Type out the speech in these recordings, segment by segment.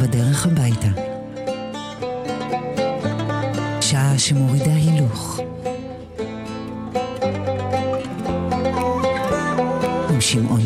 בדרך הביתה. שעה שמורידה הילוך. עם שמעון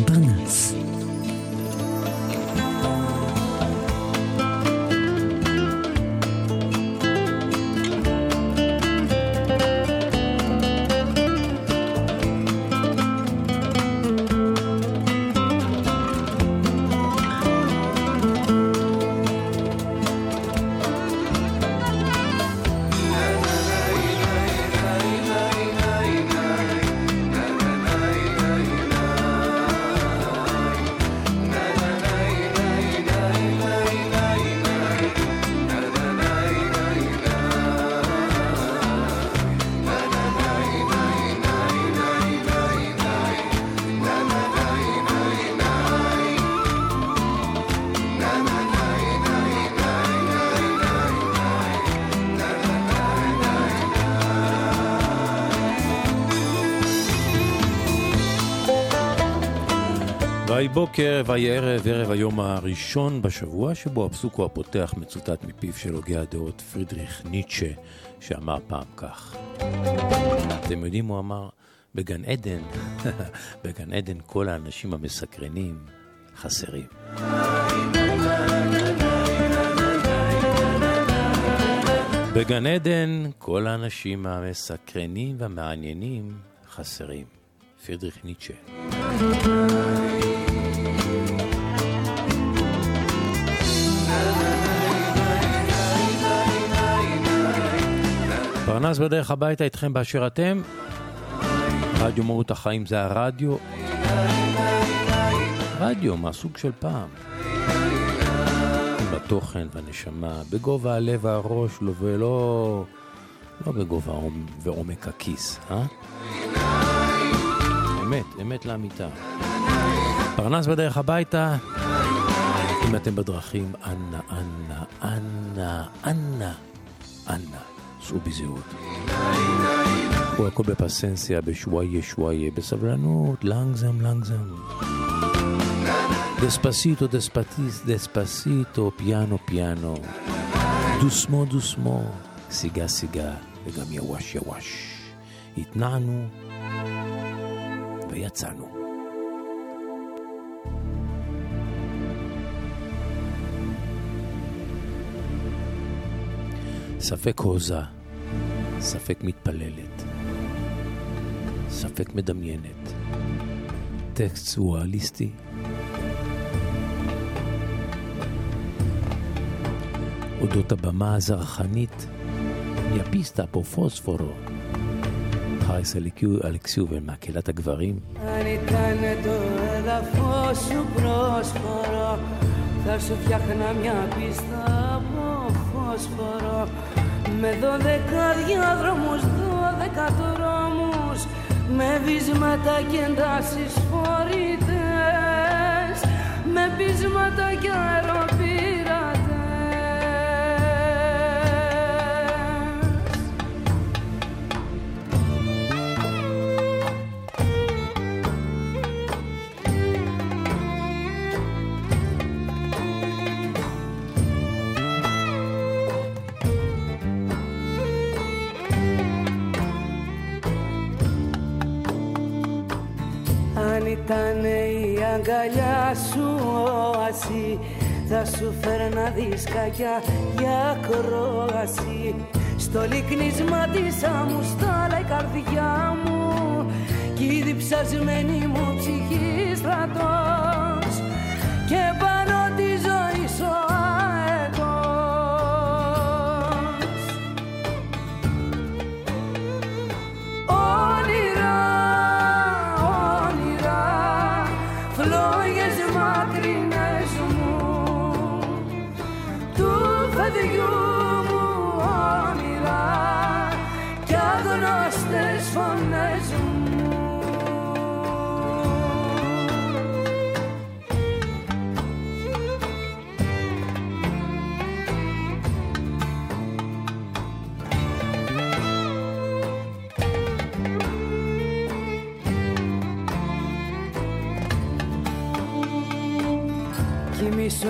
ויהי בוקר, ויהי ערב, ערב היום הראשון בשבוע, שבו הפסוק הוא הפותח מצוטט מפיו של הוגה הדעות פרידריך ניטשה, שאמר פעם כך. אתם יודעים, הוא אמר, בגן עדן, בגן עדן כל האנשים המסקרנים חסרים. בגן עדן כל האנשים המסקרנים והמעניינים חסרים. פרידריך ניטשה. פרנס בדרך הביתה איתכם באשר אתם. רדיו מהות החיים זה הרדיו. רדיו מהסוג של פעם. בתוכן, בנשמה, בגובה הלב והראש, לא, ולא לא בגובה ועומק הכיס, אה? אמת, אמת לאמיתה. פרנס בדרך הביתה, אם אתם בדרכים, אנא, אנא, אנא, אנא, אנא. סעו בזהירות. קחו הכל בפסנסיה, בשוואיה שוואיה, בסבלנות, לנגזם לנגזם. דספסיטו דספטיס דספסיטו, פיאנו פיאנו. דוסמו דוסמו, סיגה סיגה, וגם יווש יווש. התנענו ויצאנו. ספק הוזה, ספק מתפללת, ספק מדמיינת, טקסט סואליסטי, אודות הבמה הזרחנית, יפיסטה פה פוספורו, חייס אלכסיו ומקהלת הגברים. Αν ήταν το έδαφος σου πρόσφορο Θα σου φτιάχνα μια πίστα από φόσφορο Με δώδεκα διάδρομους, δώδεκα δρόμους Με βίσματα και εντάσεις φορητές. Με πείσματα και αεροπειρατές αγκαλιά σου όαση Θα σου φέρνα δισκάκια για κρόαση Στο λυκνίσμα της άμμου στάλα η καρδιά μου Κι η διψασμένη μου ψυχή στρατός. Και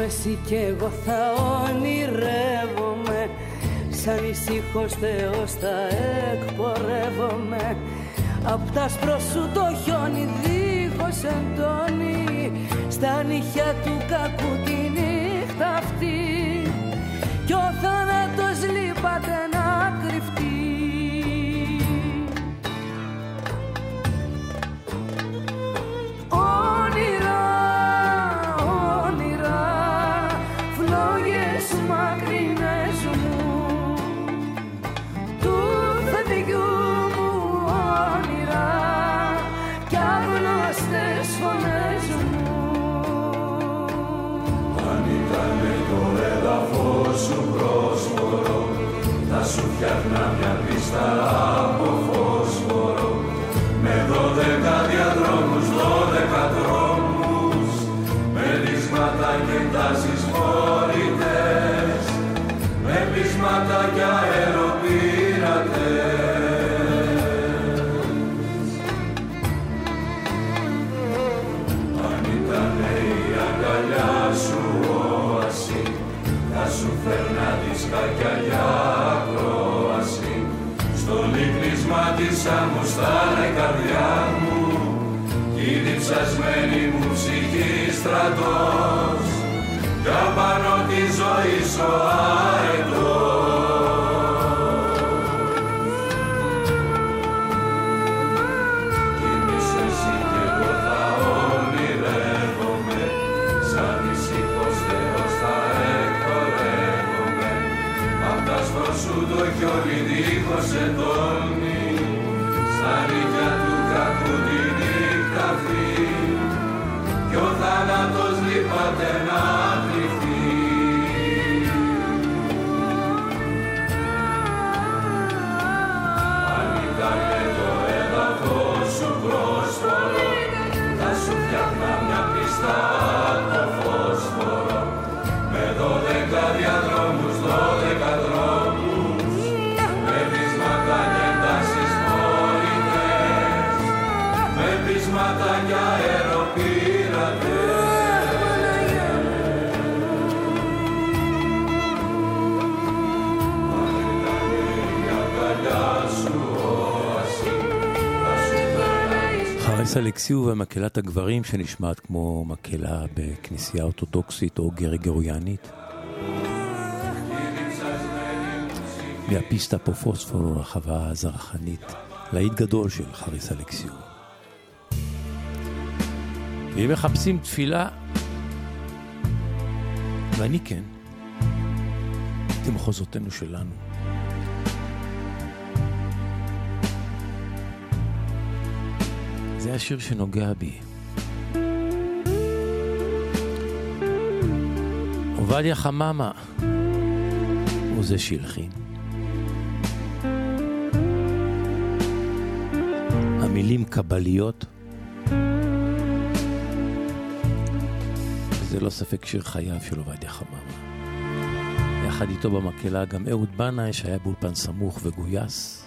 εσύ κι εγώ θα ονειρεύομαι. Σαν ησύχος Θεός θα εκπορεύομαι. Απ' τα σου το χιόνι δίχως εντόνι Στα νύχια του κακού τη νύχτα αυτή. Κι ο θάνατος λείπατε φτιάχνα μια πίστα στρατός κι απάνω της ζωής σου αετός σου το χιόνι δίχως εντόνι אלכסיו ומקהלת הגברים שנשמעת כמו מקהלה בכנסייה אורתודוקסית או גרגוריאנית. מהפיסטה פה פוספור הרחבה הזרחנית, להיט גדול של חריס אלכסיו. ואם מחפשים תפילה, ואני כן, במחוזותינו שלנו. זה השיר שנוגע בי. עובדיה חממה הוא זה שהלחין. המילים קבליות, וזה לא ספק שיר חייו של עובדיה חממה. יחד איתו במקהלה גם אהוד בנאי שהיה באולפן סמוך וגויס.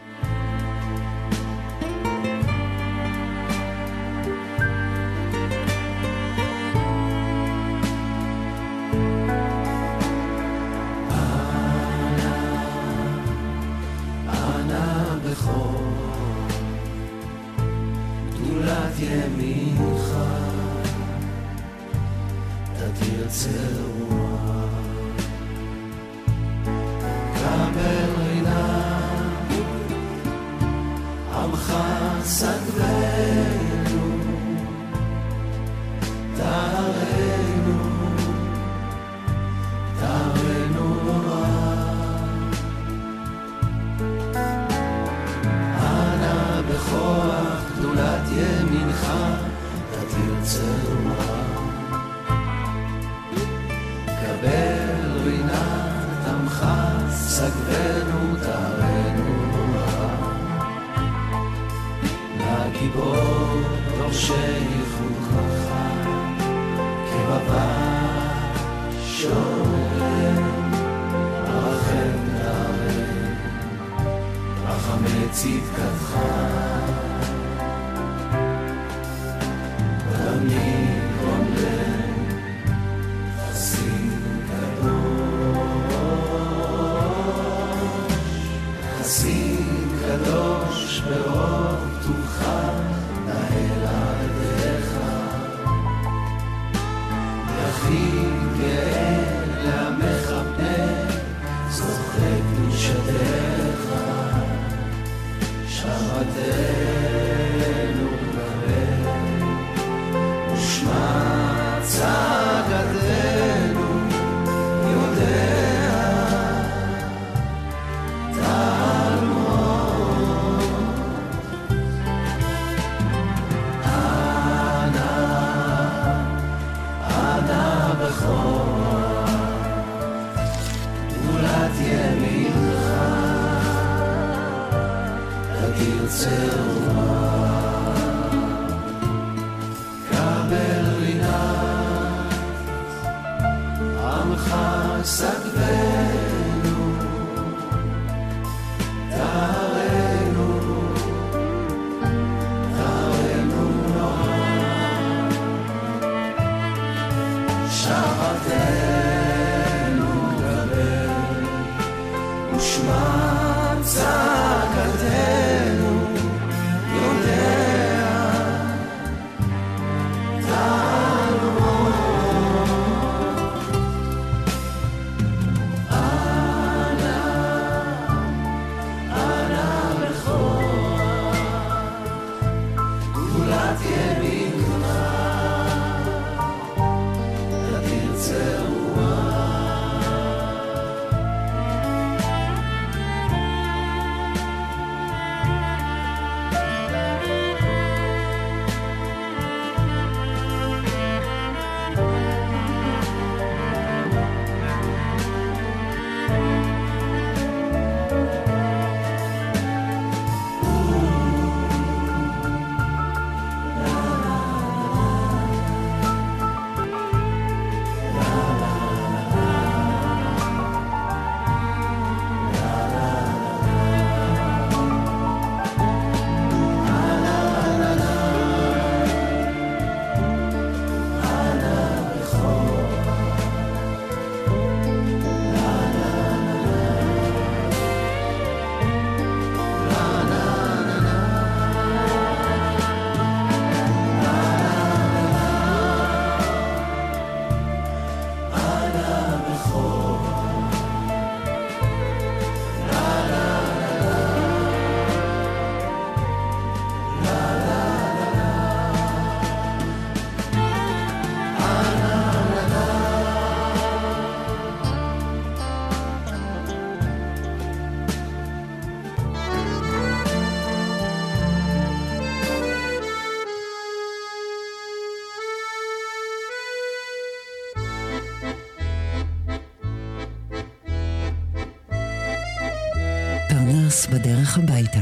בדרך הביתה.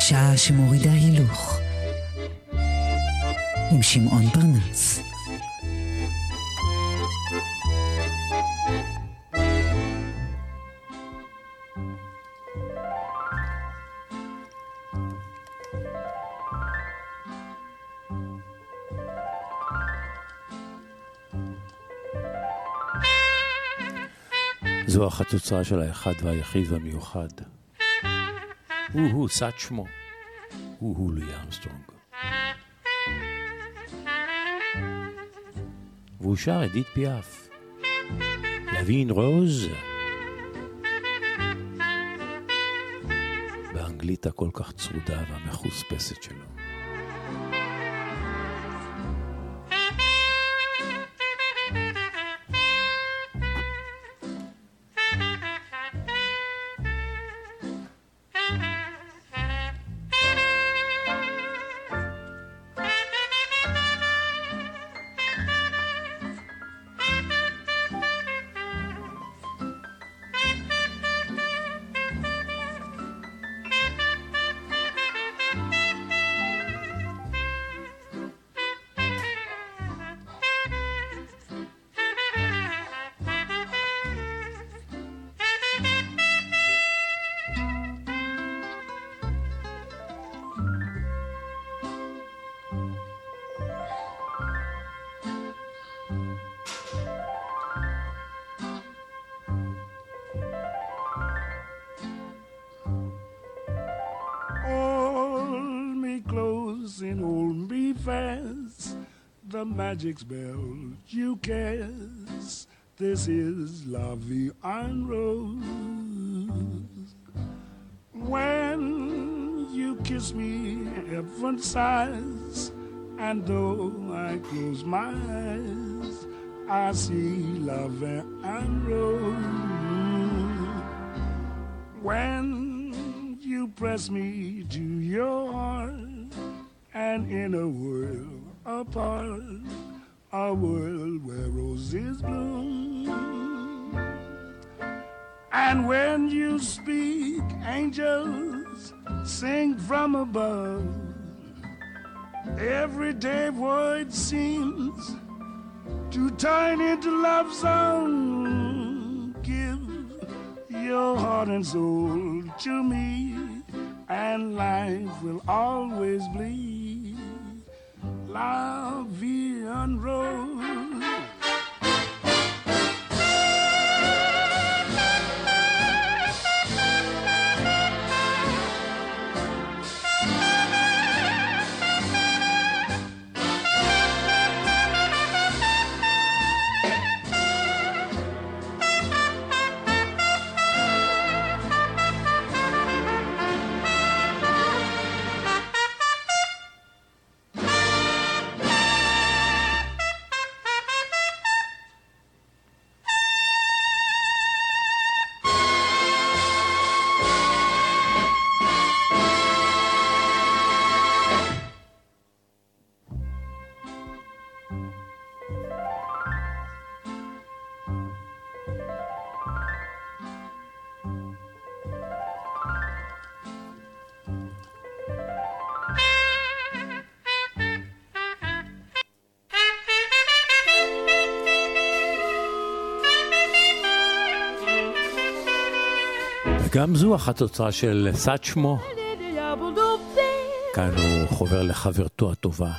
שעה שמורידה הילוך. עם שמעון פרנס. זו החצוצרה של האחד והיחיד והמיוחד. הוא-הוא, סת שמו. הוא-הוא לואי ארמסטרונג. והוא שר אדית פיאף. לוין רוז. באנגלית הכל כך צרודה והמחוספסת שלו. Magic spell you cast. This is La en Rose. When you kiss me, heaven sighs, and though I close my eyes, I see Vie en Rose. When you press me to your heart, and in a world apart a world where roses bloom And when you speak, angels sing from above. Everyday word seems to turn into love song. Give your heart and soul to me, and life will always be la vie rose. וגם זו אחת הוצאה של סאצ'מו. כאן הוא חובר לחברתו הטובה,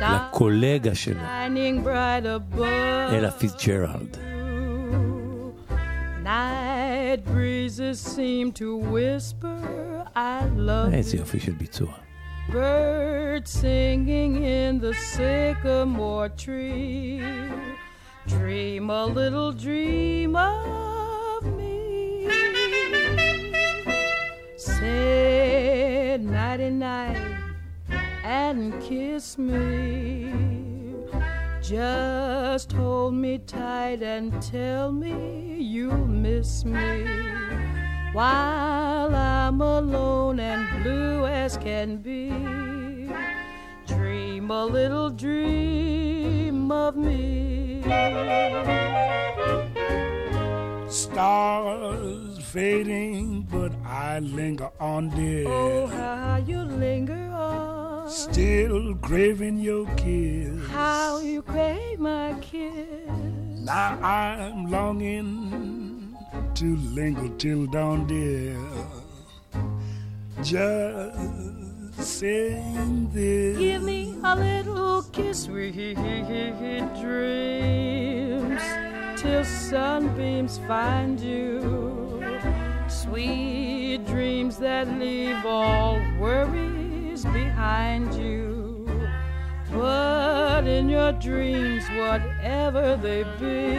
לקולגה שלו, אלה פיטג'רלד. איזה יופי של ביצוע. Birds singing in the sycamore tree. Dream a little dream of. Say nighty night and kiss me. Just hold me tight and tell me you'll miss me while I'm alone and blue as can be. Dream a little dream of me. Stars fading, but I linger on, dear. Oh, how you linger on. Still craving your kiss. How you crave my kiss. Now I'm longing to linger till dawn, dear. Just saying this. Give me a little kiss, sweet dreams, till sunbeams find you. Sweet dreams that leave all worries behind you. But in your dreams, whatever they be,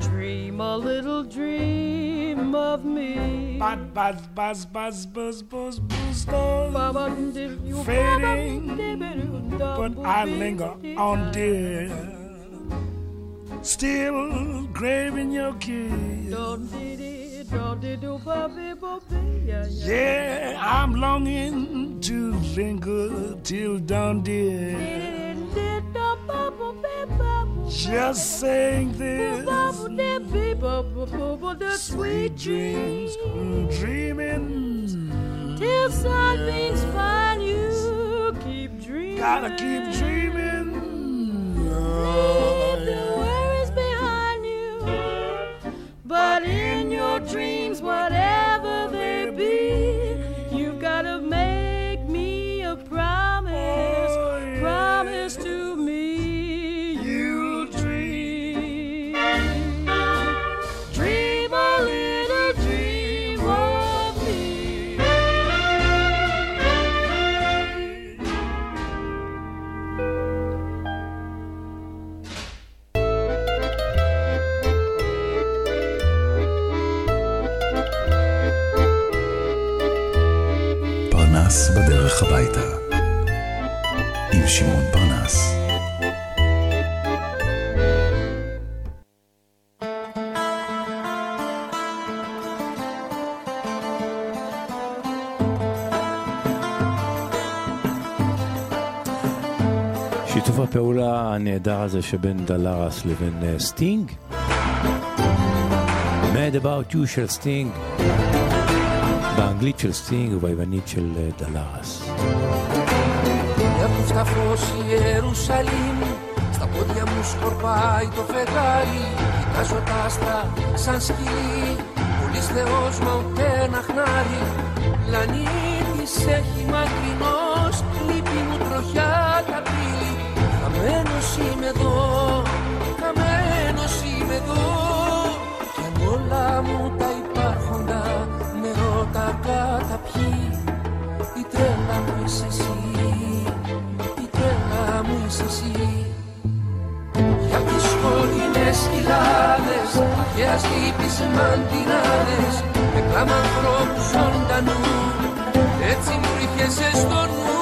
dream a little dream of me. Buzz, buzz, buzz, buzz, buzz, buzz, buzz, stars fading, but I linger on, dear. Still craving your kiss. Yeah, I'm longing to linger till dawn, dear. Just saying this. Sweet dreams, dreaming. Till sunbeams find you, keep dreaming. Gotta keep dreaming. Leave the worries behind you. But in your dreams, whatever בדרך הביתה. עם שמעון פרנס. שיתוף הפעולה הנהדר הזה שבין דלרס לבין אה, סטינג. Mad About You של סטינג, באנגלית של סטינג וביוונית של אה, דלרס. Έχουν στα φως η Ιερουσαλήμ Στα πόδια μου σκορπάει το φεγγάρι Κοιτάζω τα άστρα σαν σκυλί Πολύς Θεός μα ούτε ένα χνάρι Πλανήτης έχει μακρινός Λύπη μου τροχιά τα πύλη Χαμένος είμαι εδώ Χαμένος είμαι εδώ Κι αν όλα μου καταπιεί η τρέλα μου είσαι εσύ, η τρέλα μου είσαι εσύ. Για τις σκοτεινές κοιλάδες, αρχαίας λύπης μαντινάδες Με κλάμα ανθρώπου ζωντανού, έτσι μου ήρχεσαι στο νου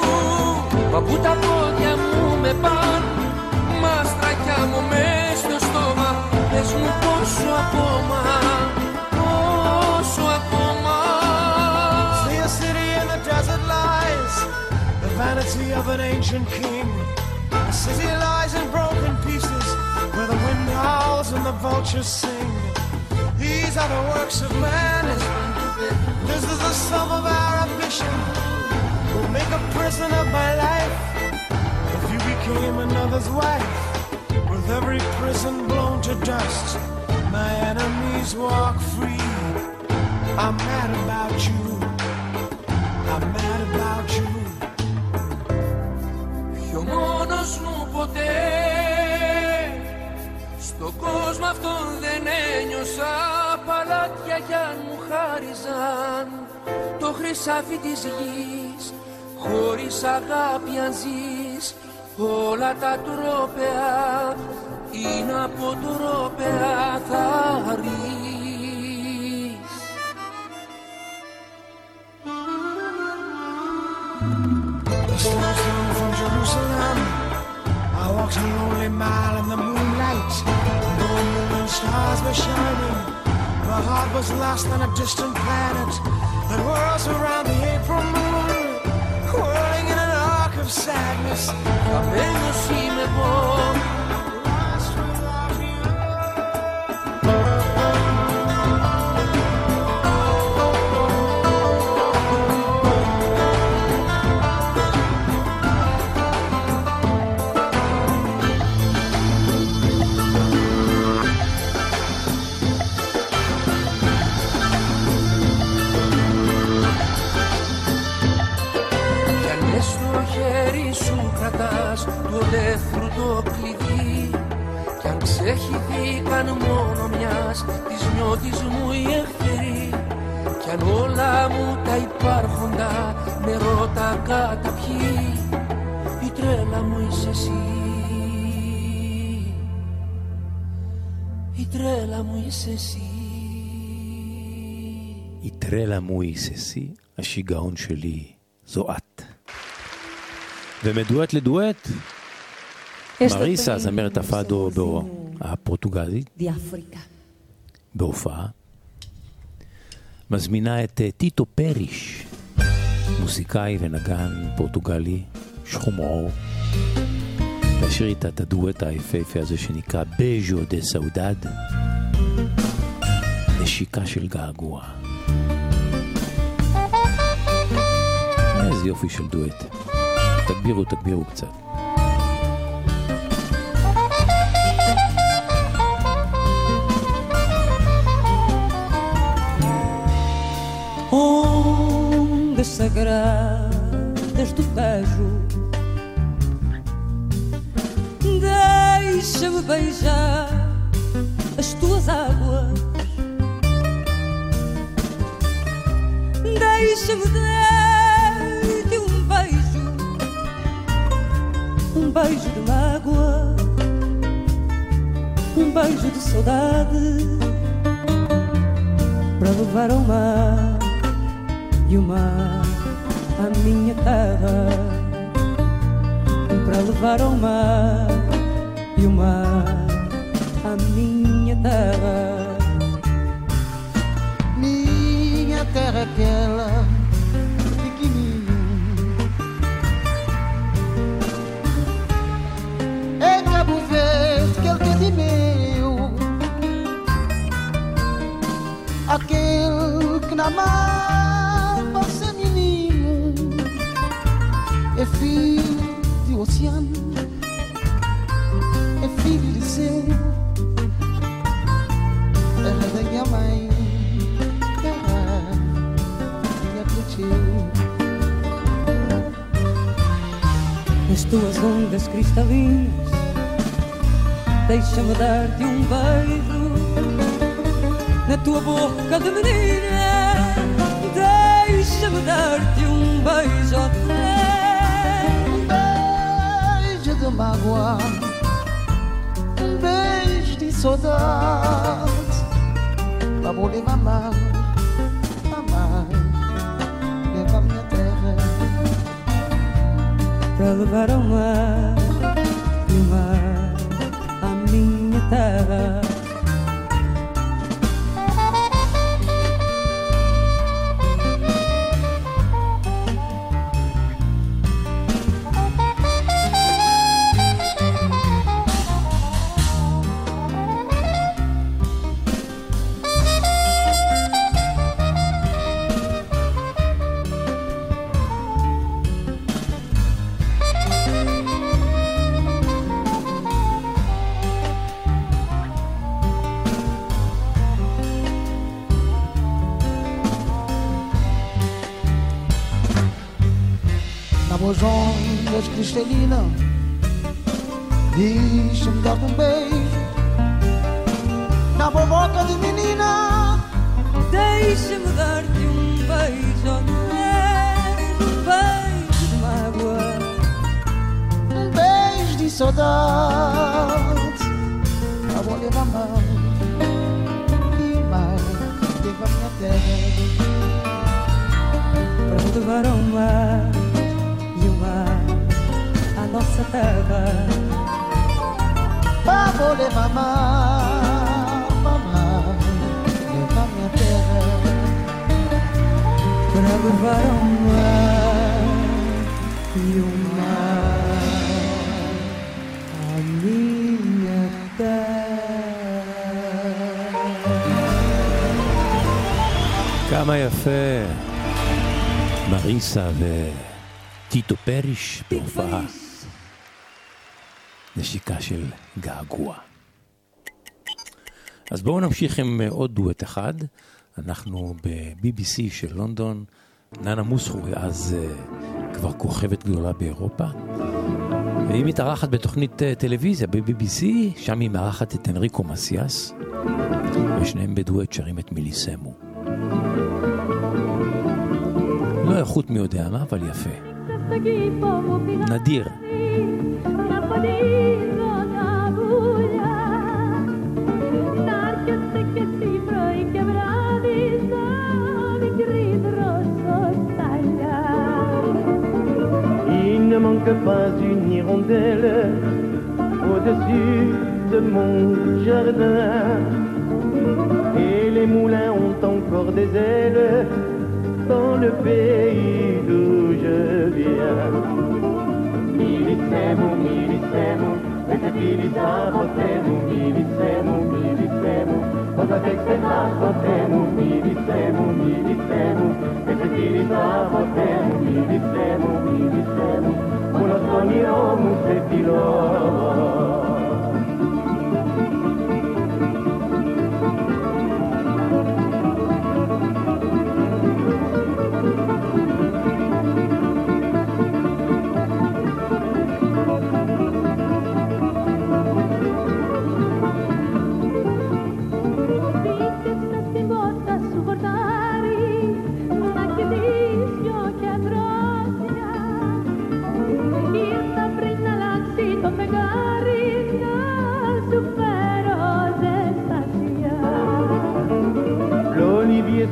Μα που τα πόδια μου με παν, μα στρακιά μου μες στο στόμα. Πες μου πόσο ακόμα, vanity of an ancient king. A city lies in broken pieces, where the wind howls and the vultures sing. These are the works of man. This is the sum of our ambition. We'll make a prison of my life. If you became another's wife, with every prison blown to dust, my enemies walk free. I'm mad about you. I'm mad about you. Μόνος μου ποτέ. Στον κόσμο αυτόν δεν ένιωσα Παλάτια κι αν μου χάριζαν. Το χρυσάφι της γης Χωρίς αγάπη αν ζεις. Όλα τα τρόπαια Είναι από τρόπαια θα ρεις walked the lonely mile in the moonlight. No moon and stars were shining. My heart was lost on a distant planet that whirls around the April moon, whirling in an arc of sadness. Up in the sea. κρατάς το ελεύθερο το κλειδί Κι αν ξέχυθηκαν μόνο μιας της νιώτης μου η εχθρή Κι αν όλα μου τα υπάρχοντα με ρώτα καταπιεί Η τρέλα μου είσαι εσύ Η τρέλα μου είσαι εσύ היא טרלה מויססי, השיגעון שלי זו את. ומדואט לדואט, מריסה, זמרת הפאדו Africa. בהופעה, מזמינה את אה, טיטו פריש, מוזיקאי ונגן פורטוגלי, שחום עור, להשאיר איתה את הדואט היפהפה הזה שנקרא בז'ו דה סאודד, נשיקה של געגוע. איזה יופי של דואט. תגבירו, תגבירו קצת. Ondas sagradas do Tejo. Deixa-me beijar as tuas águas. Deixa-me dar-te um beijo, um beijo de mágoa, um beijo de saudade para levar ao mar e o mar à minha terra para levar ao mar e o mar à minha terra. Minha terra é aquela pequenininha. É Cabo Verde que que é de meu. Amar ondas cristalinas Deixa-me dar-te um beijo Na tua boca de menina. Deixa-me dar-te um beijo até Um beijo de mágoa Um beijo de saudade. Mamar Mamar Para levar ao mar E o mar à minha terra heart. I won't leave my mouth, be mine, leave I'm not dead. Pra mar e o mar, a nossa terra. Ah, vou levar mar, mamar, levar minha terra. Pra levar mar e o mar. כמה יפה. מריסה וטיטו פריש בהופעה. נשיקה של געגוע. אז בואו נמשיך עם עוד דואט אחד. אנחנו ב-BBC של לונדון. ננה מוסחורי אז uh, כבר כוכבת גדולה באירופה. והיא מתארחת בתוכנית uh, טלוויזיה ב-BBC, שם היא מארחת את אנריקו מסיאס, ושניהם בדואט שרים את מיליסמו. לא איכות מי יודע מה, אבל יפה. נדיר. Il ne manque pas une hirondelle au-dessus de mon jardin. Et les moulins ont encore des ailes dans le pays d'où je viens. Milissez-vous, milissez-vous, mettez filisa, votez-vous, milissez-vous, milissez-vous, votez-vous, votez-vous, milissez-vous, milissez-vous, mettez filisa, votez-vous, milissez-vous, milissez-vous, uno sonio, un sefilo,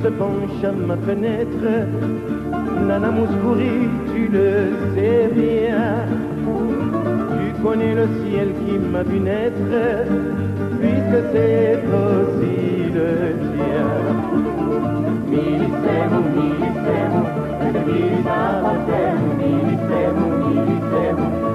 se penche à ma fenêtre, Nana Mouskouri, tu le sais bien. Tu connais le ciel qui m'a vu naître, puisque c'est aussi le tien. Milissemo, milissemo, milissamo, milissemo, milissemo,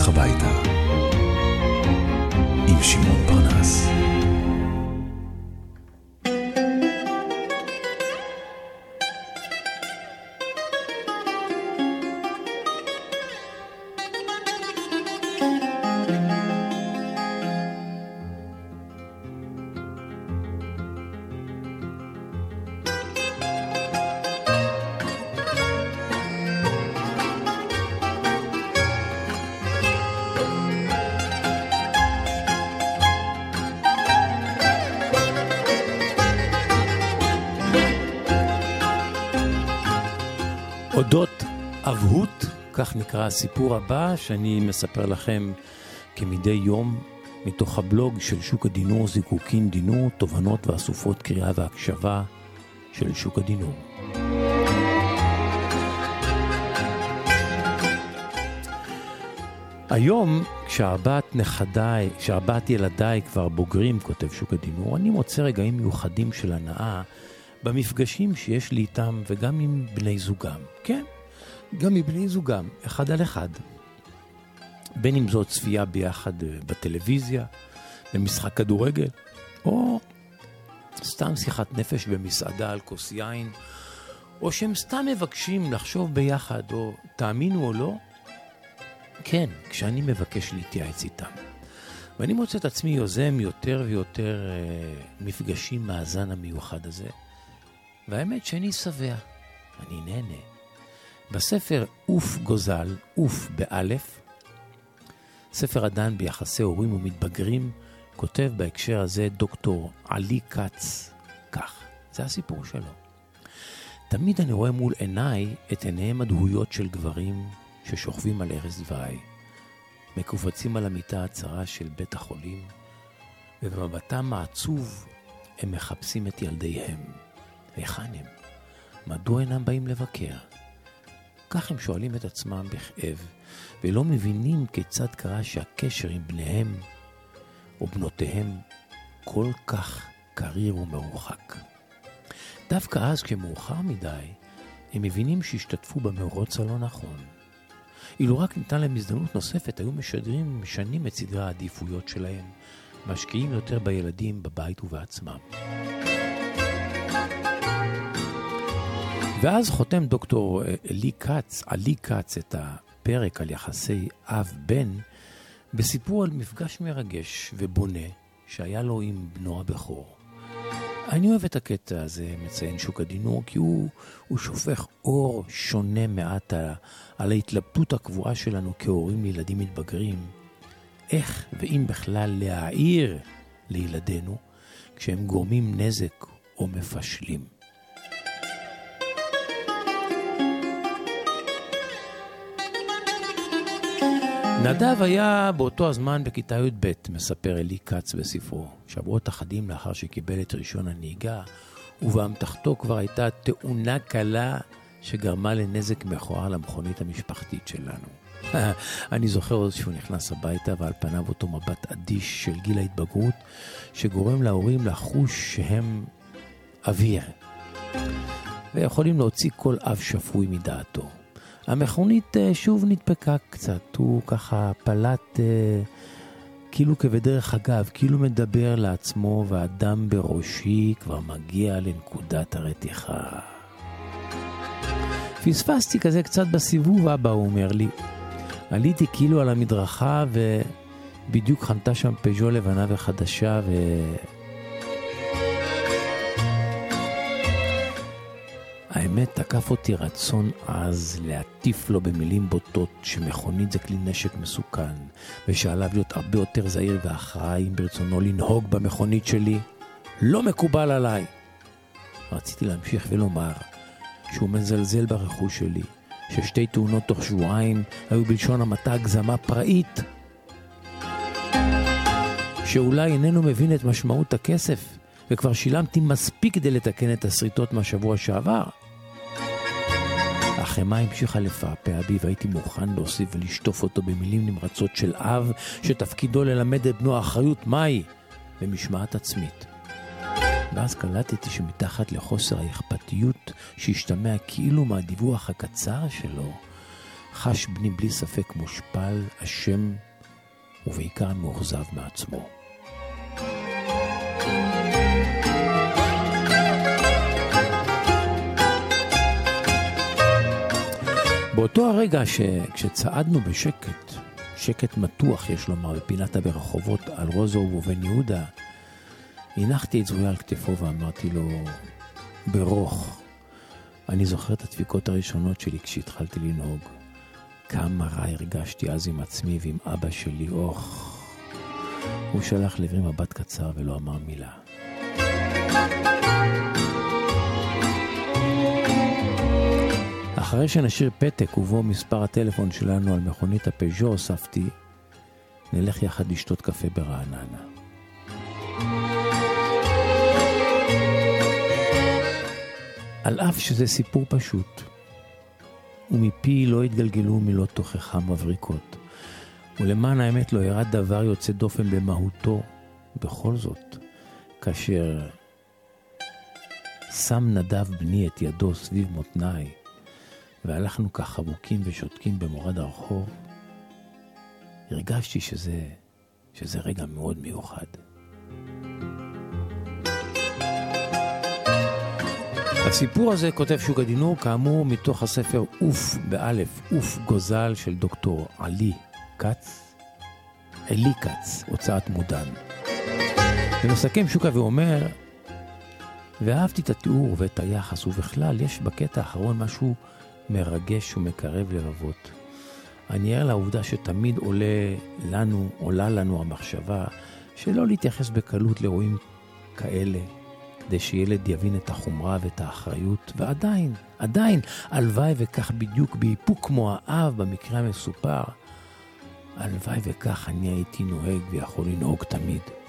בדרך הביתה. כך נקרא הסיפור הבא, שאני מספר לכם כמדי יום מתוך הבלוג של שוק הדינור, זיקוקין דינור, תובנות ואסופות קריאה והקשבה של שוק הדינור. היום, כשארבעת נכדיי, כשארבעת ילדיי כבר בוגרים, כותב שוק הדינור, אני מוצא רגעים מיוחדים של הנאה במפגשים שיש לי איתם וגם עם בני זוגם. כן, גם מבני זוגם, אחד על אחד. בין אם זאת צפייה ביחד אה, בטלוויזיה, במשחק כדורגל, או סתם שיחת נפש במסעדה על כוס יין, או שהם סתם מבקשים לחשוב ביחד, או תאמינו או לא, כן, כשאני מבקש להתייעץ איתם. ואני מוצא את עצמי יוזם יותר ויותר אה, מפגשים מהזן המיוחד הזה, והאמת שאני שבע, אני נהנה. בספר עוף גוזל, עוף באלף, ספר הדן ביחסי הורים ומתבגרים, כותב בהקשר הזה דוקטור עלי כץ כך, זה הסיפור שלו. תמיד אני רואה מול עיניי את עיניהם הדהויות של גברים ששוכבים על ערש דווי, מכווצים על המיטה הצרה של בית החולים, ובמבטם העצוב הם מחפשים את ילדיהם. היכן הם? מדוע אינם באים לבקר? כך הם שואלים את עצמם בכאב, ולא מבינים כיצד קרה שהקשר עם בניהם או בנותיהם כל כך קריר ומרוחק. דווקא אז, כשמאוחר מדי, הם מבינים שהשתתפו במאורץ הלא נכון. אילו רק ניתן להם הזדמנות נוספת, היו משדרים, משנים את סדרי העדיפויות שלהם, משקיעים יותר בילדים, בבית ובעצמם. ואז חותם דוקטור לי כץ, עלי כץ, את הפרק על יחסי אב-בן, בסיפור על מפגש מרגש ובונה שהיה לו עם בנו הבכור. אני אוהב את הקטע הזה, מציין שוק הדינור, כי הוא, הוא שופך אור שונה מעט על, על ההתלבטות הקבועה שלנו כהורים לילדים מתבגרים. איך ואם בכלל להעיר לילדינו כשהם גורמים נזק או מפשלים. נדב היה באותו הזמן בכיתה י"ב, מספר אלי כץ בספרו. שבועות אחדים לאחר שקיבל את רישיון הנהיגה, ובאמתחתו כבר הייתה תאונה קלה שגרמה לנזק מכוער למכונית המשפחתית שלנו. אני זוכר עוד שהוא נכנס הביתה ועל פניו אותו מבט אדיש של גיל ההתבגרות, שגורם להורים לחוש שהם אוויר, ויכולים להוציא כל אב שפוי מדעתו. המכונית אה, שוב נדפקה קצת, הוא ככה פלט אה, כאילו כבדרך אגב, כאילו מדבר לעצמו והדם בראשי כבר מגיע לנקודת הרתיחה. פספסתי כזה קצת בסיבוב הבא, הוא אומר לי. עליתי כאילו על המדרכה ובדיוק חנתה שם פז'ו לבנה וחדשה ו... האמת, תקף אותי רצון עז להטיף לו במילים בוטות שמכונית זה כלי נשק מסוכן, ושעליו להיות הרבה יותר זהיר ואחראי אם ברצונו לנהוג במכונית שלי. לא מקובל עליי. רציתי להמשיך ולומר שהוא מזלזל ברכוש שלי, ששתי תאונות תוך שבועיים היו בלשון המעטה הגזמה פראית. שאולי איננו מבין את משמעות הכסף, וכבר שילמתי מספיק כדי לתקן את השריטות מהשבוע שעבר. החמאה המשיכה לפעפע בי והייתי מוכן להוסיף ולשטוף אותו במילים נמרצות של אב שתפקידו ללמד את בנו אחריות מהי ומשמעת עצמית. ואז קלטתי שמתחת לחוסר האכפתיות שהשתמע כאילו מהדיווח הקצר שלו, חש בני בלי ספק מושפל, אשם ובעיקר מאוכזב מעצמו. באותו הרגע שכשצעדנו בשקט, שקט מתוח יש לומר, בפינתה ברחובות על רוזו ובן יהודה, הנחתי את זרויה על כתפו ואמרתי לו, ברוך, אני זוכר את הדפיקות הראשונות שלי כשהתחלתי לנהוג. כמה רע הרגשתי אז עם עצמי ועם אבא שלי, אוח. הוא שלח לעברי מבט קצר ולא אמר מילה. אחרי שנשאיר פתק ובו מספר הטלפון שלנו על מכונית הפז'ו, הוספתי, נלך יחד לשתות קפה ברעננה. על אף שזה סיפור פשוט, ומפי לא התגלגלו מילות תוכחה מבריקות, ולמען האמת לא ירד דבר יוצא דופן במהותו, בכל זאת, כאשר שם נדב בני את ידו סביב מותניי, והלכנו כך חבוקים ושותקים במורד הרחוב, הרגשתי שזה, שזה רגע מאוד מיוחד. הסיפור הזה, כותב שוק הדינור, כאמור מתוך הספר אוף באלף, אוף גוזל של דוקטור עלי כץ, אלי כץ, הוצאת מודן. ומסכם שוקה ואומר, ואהבתי את התיאור ואת היחס, ובכלל יש בקטע האחרון משהו מרגש ומקרב לבבות. אני ער לעובדה שתמיד עולה לנו, עולה לנו המחשבה שלא להתייחס בקלות לאירועים כאלה, כדי שילד יבין את החומרה ואת האחריות, ועדיין, עדיין, הלוואי וכך בדיוק באיפוק כמו האב במקרה המסופר, הלוואי וכך אני הייתי נוהג ויכול לנהוג תמיד.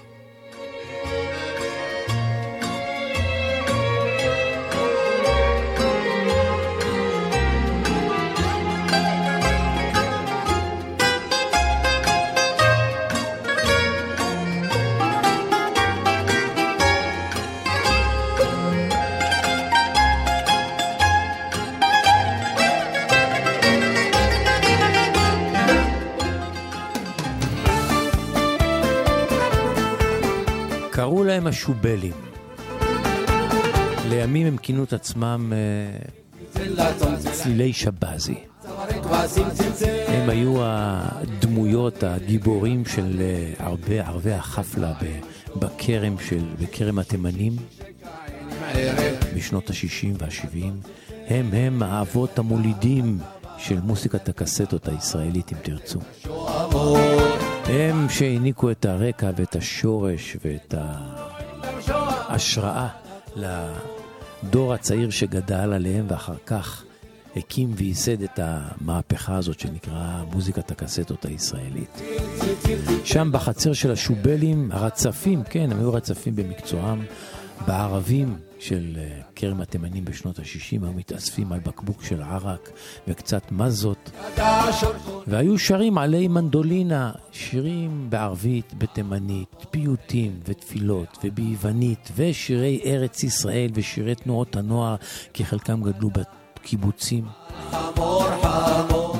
השובלים. לימים הם כינו את עצמם אה, צלילי שבזי. הם היו הדמויות, הגיבורים של אה, ערבי, ערבי החפלה בכרם, של, בכרם התימנים בשנות ה-60 וה-70. הם הם האבות המולידים של מוסיקת הקסטות הישראלית, אם תרצו. הם שהעניקו את הרקע ואת השורש ואת ההשראה לדור הצעיר שגדל עליהם ואחר כך הקים וייסד את המהפכה הזאת שנקרא מוזיקת הקסטות הישראלית. שם בחצר של השובלים, הרצפים, כן, הם היו רצפים במקצועם, בערבים של אה, כרם התימנים בשנות ה-60 היו מתאספים על בקבוק של ערק וקצת מזות והיו שרים עלי מנדולינה, שירים בערבית, בתימנית, פיוטים ותפילות וביוונית ושירי ארץ ישראל ושירי תנועות הנוער כי חלקם גדלו בקיבוצים.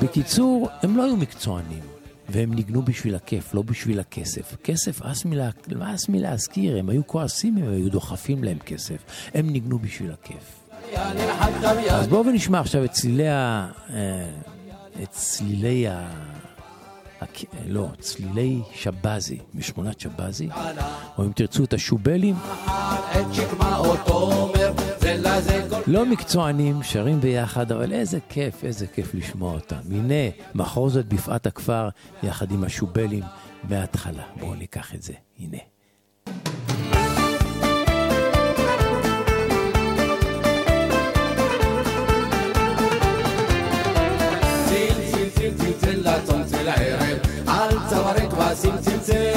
בקיצור, הם לא היו מקצוענים. והם ניגנו בשביל הכיף, לא בשביל הכסף. כסף, אס מלהזכיר, הם היו כועסים אם היו דוחפים להם כסף. הם ניגנו בשביל הכיף. אז בואו ונשמע עכשיו את צלילי ה... אה, את צלילי ה... לא, צלילי שבזי, משכונת שבזי, או אם תרצו את השובלים. לא מקצוענים, שרים ביחד, אבל איזה כיף, איזה כיף לשמוע אותם. הנה, מחרוזת בפאת הכפר, יחד עם השובלים, מההתחלה. בואו ניקח את זה, הנה. צלצל צלצל לצום צל ערב על צווארי כבשים צלצל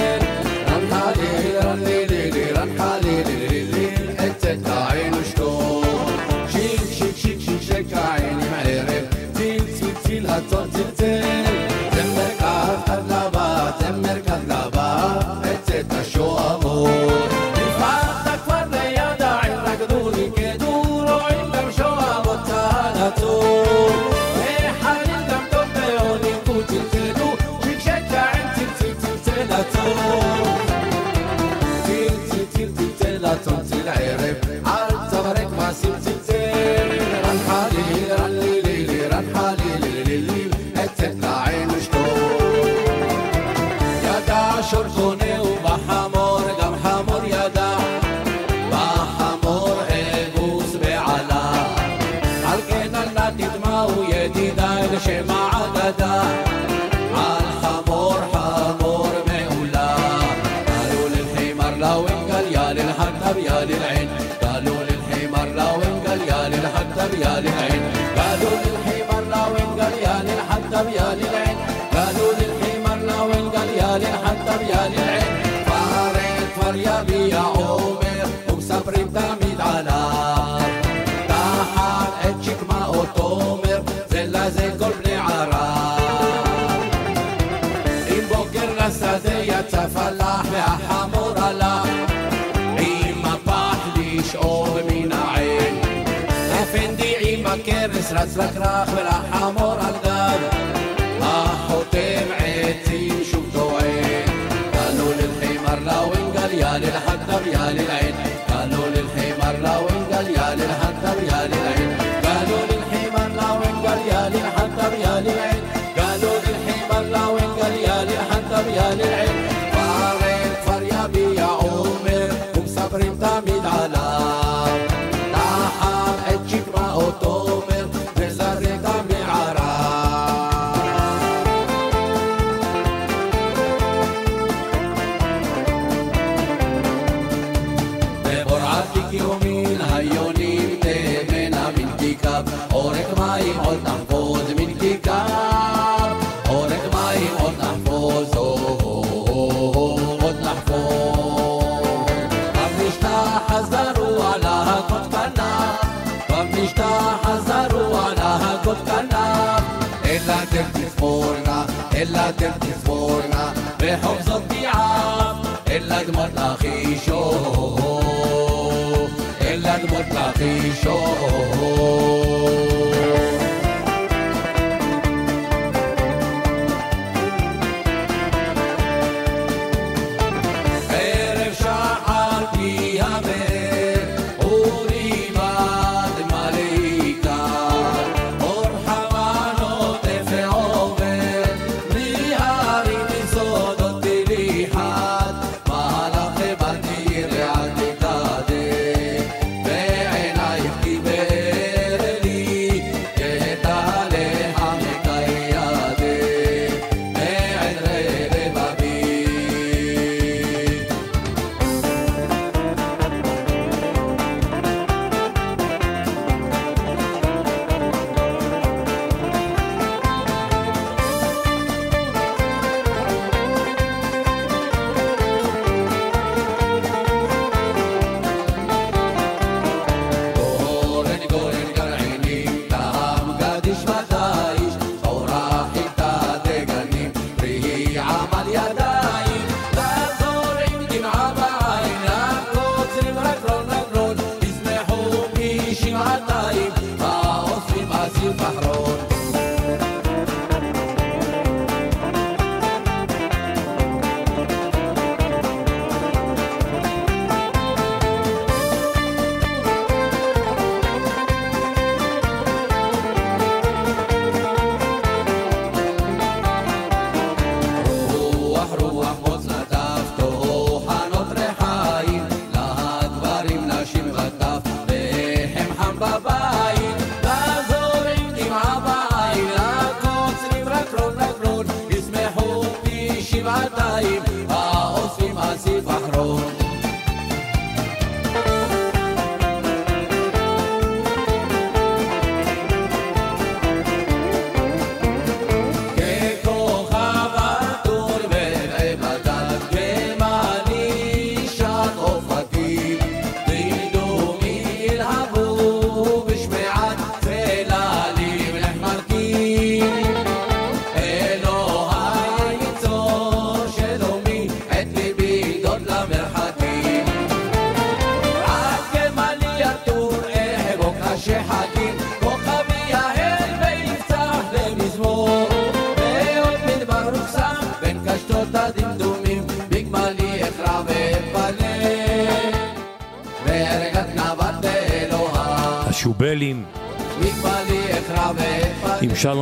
Shema سرات سرات راخ ولا حمور الغاب أحوتي آه، معيتي شوف دوين قالوا للحمار لا وين قال يا للحدب يا للعين حذروا على كتكنا فمنشتا حذروا على كتكنا إلا تبتفورنا إلا تبتفورنا بحفظ الضيعة إلا دمر لخيشو إلا دمر لخيشو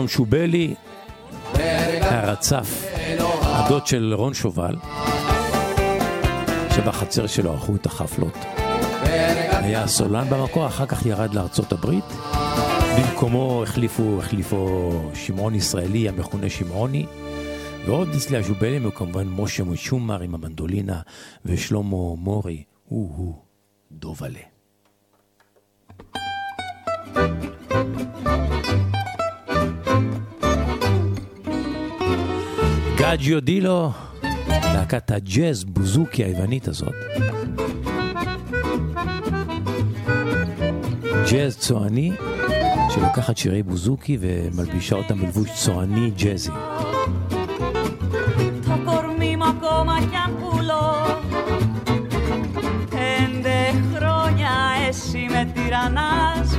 שלום שובלי, הרצף, הדוד של רון שובל, שבחצר שלו ערכו את החפלות. היה סולן במקור, אחר כך ירד לארצות הברית. במקומו החליפו, החליפו שמעון ישראלי, המכונה שמעוני. ועוד אצלי השובלים וכמובן משה משומר עם המנדולינה ושלמה מורי, הוא-הוא דובלה. thank you גאג'יו דילו, להקת הג'אז בוזוקי היוונית הזאת. ג'אז צועני, שלוקחת שירי בוזוקי ומלבישה אותם בלבוש צועני ג'אזי. Το κορμί μου ακόμα κι αν πουλώ Πέντε χρόνια εσύ με τυραννάς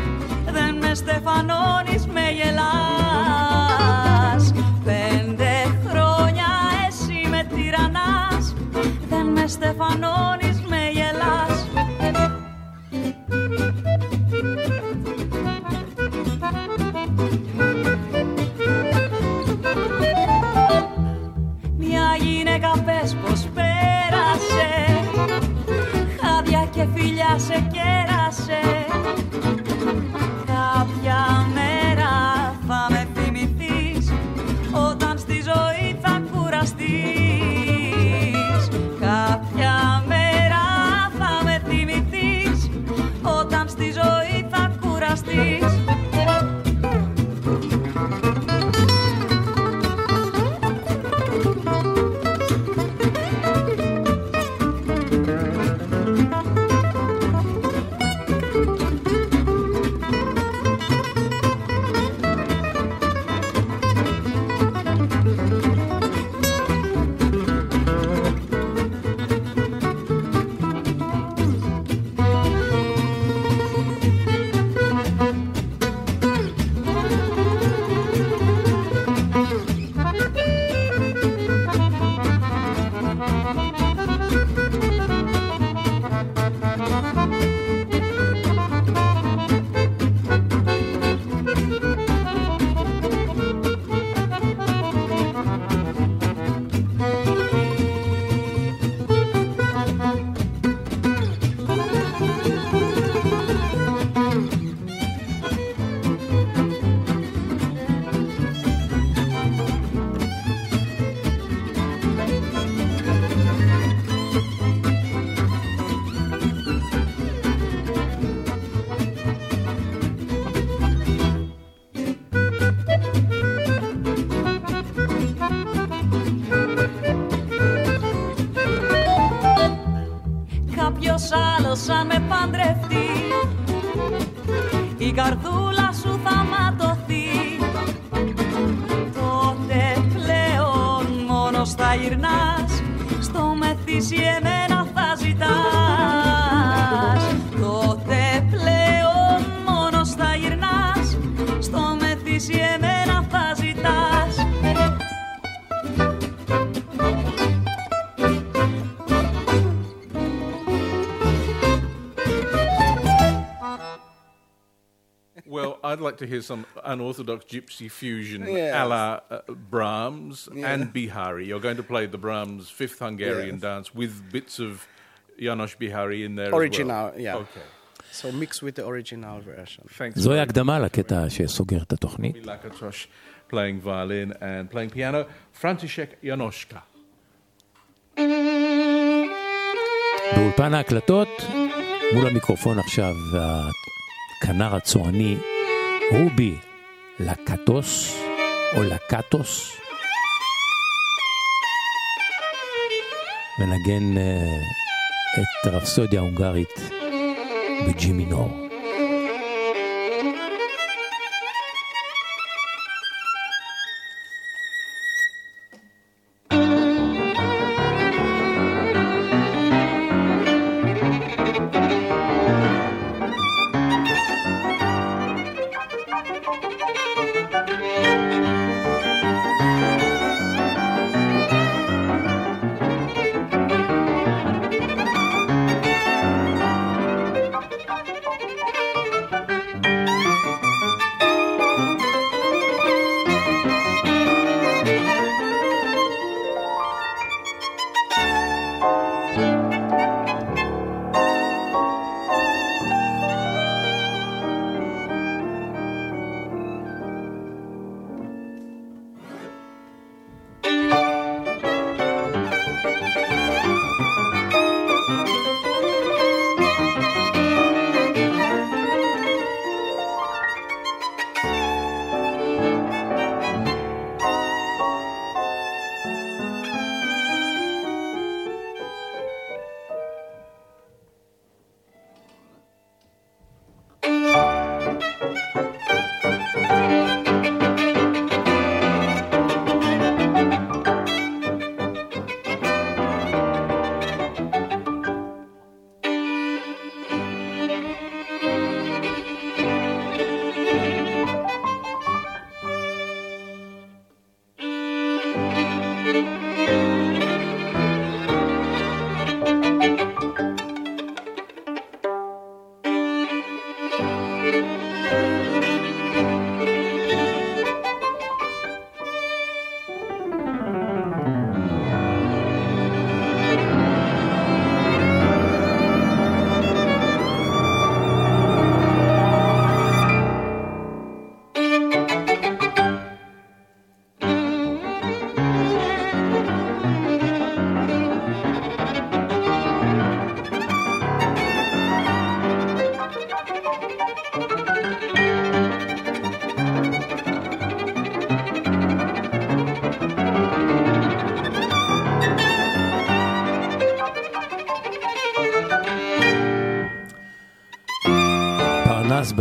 Δεν με στεφανώνεις, if I to hear some unorthodox gypsy fusion Yes. a la uh, Brahms Yeah. and Bihari. You're going to play the Brahms Fifth Hungarian Yes. dance with bits of Janos Bihari in there. as well. Original, yeah. Okay. So mix with the original version. Thanks. זוהי הקדמה לקטע שסוגר את התוכנית. Lakatosh playing violin and playing piano. František Janoška. באולפן ההקלטות, מול המיקרופון עכשיו, הכנר הצועני רובי לקטוס, או לקטוס, מנגן אה, את רפסודיה ההונגרית בג'י מינור.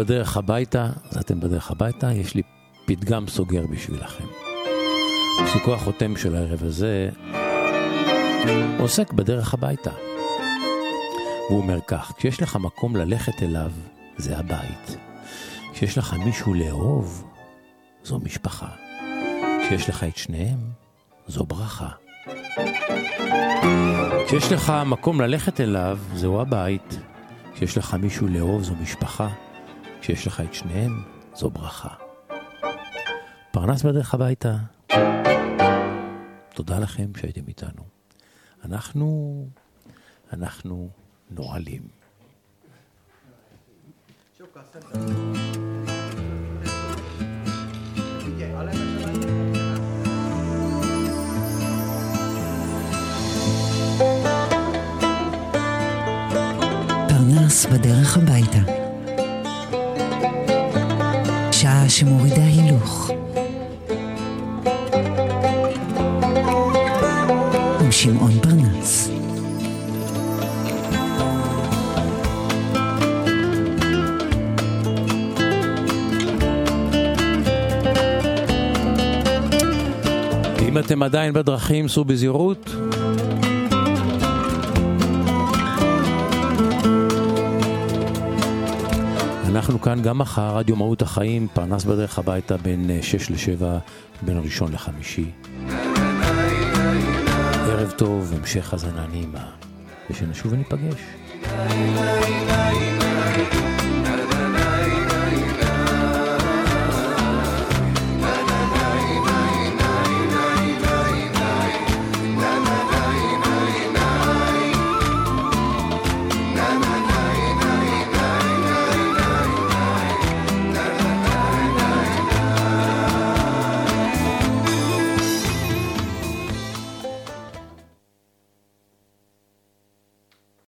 בדרך הביתה, אז אתם בדרך הביתה, יש לי פתגם סוגר בשבילכם. פסוקו החותם של הערב הזה עוסק בדרך הביתה. והוא אומר כך, כשיש לך מקום ללכת אליו, זה הבית. כשיש לך מישהו לאהוב, זו משפחה. כשיש לך את שניהם, זו ברכה. כשיש לך מקום ללכת אליו, זהו הבית. כשיש לך מישהו לאהוב, זו משפחה. כשיש לך את שניהם, זו ברכה. פרנס בדרך הביתה. תודה לכם שהייתם איתנו. אנחנו, אנחנו נועלים. פרנס בדרך הביתה. שמורידה הילוך. עם שמעון פרנס. אם אתם עדיין בדרכים, סעו בזהירות. אנחנו כאן גם מחר, רדיו מהות החיים, פרנס בדרך הביתה בין 6 ל-7, בין ראשון לחמישי. ערב טוב, המשך האזנה נעימה, ושנשוב וניפגש. לילה, לילה,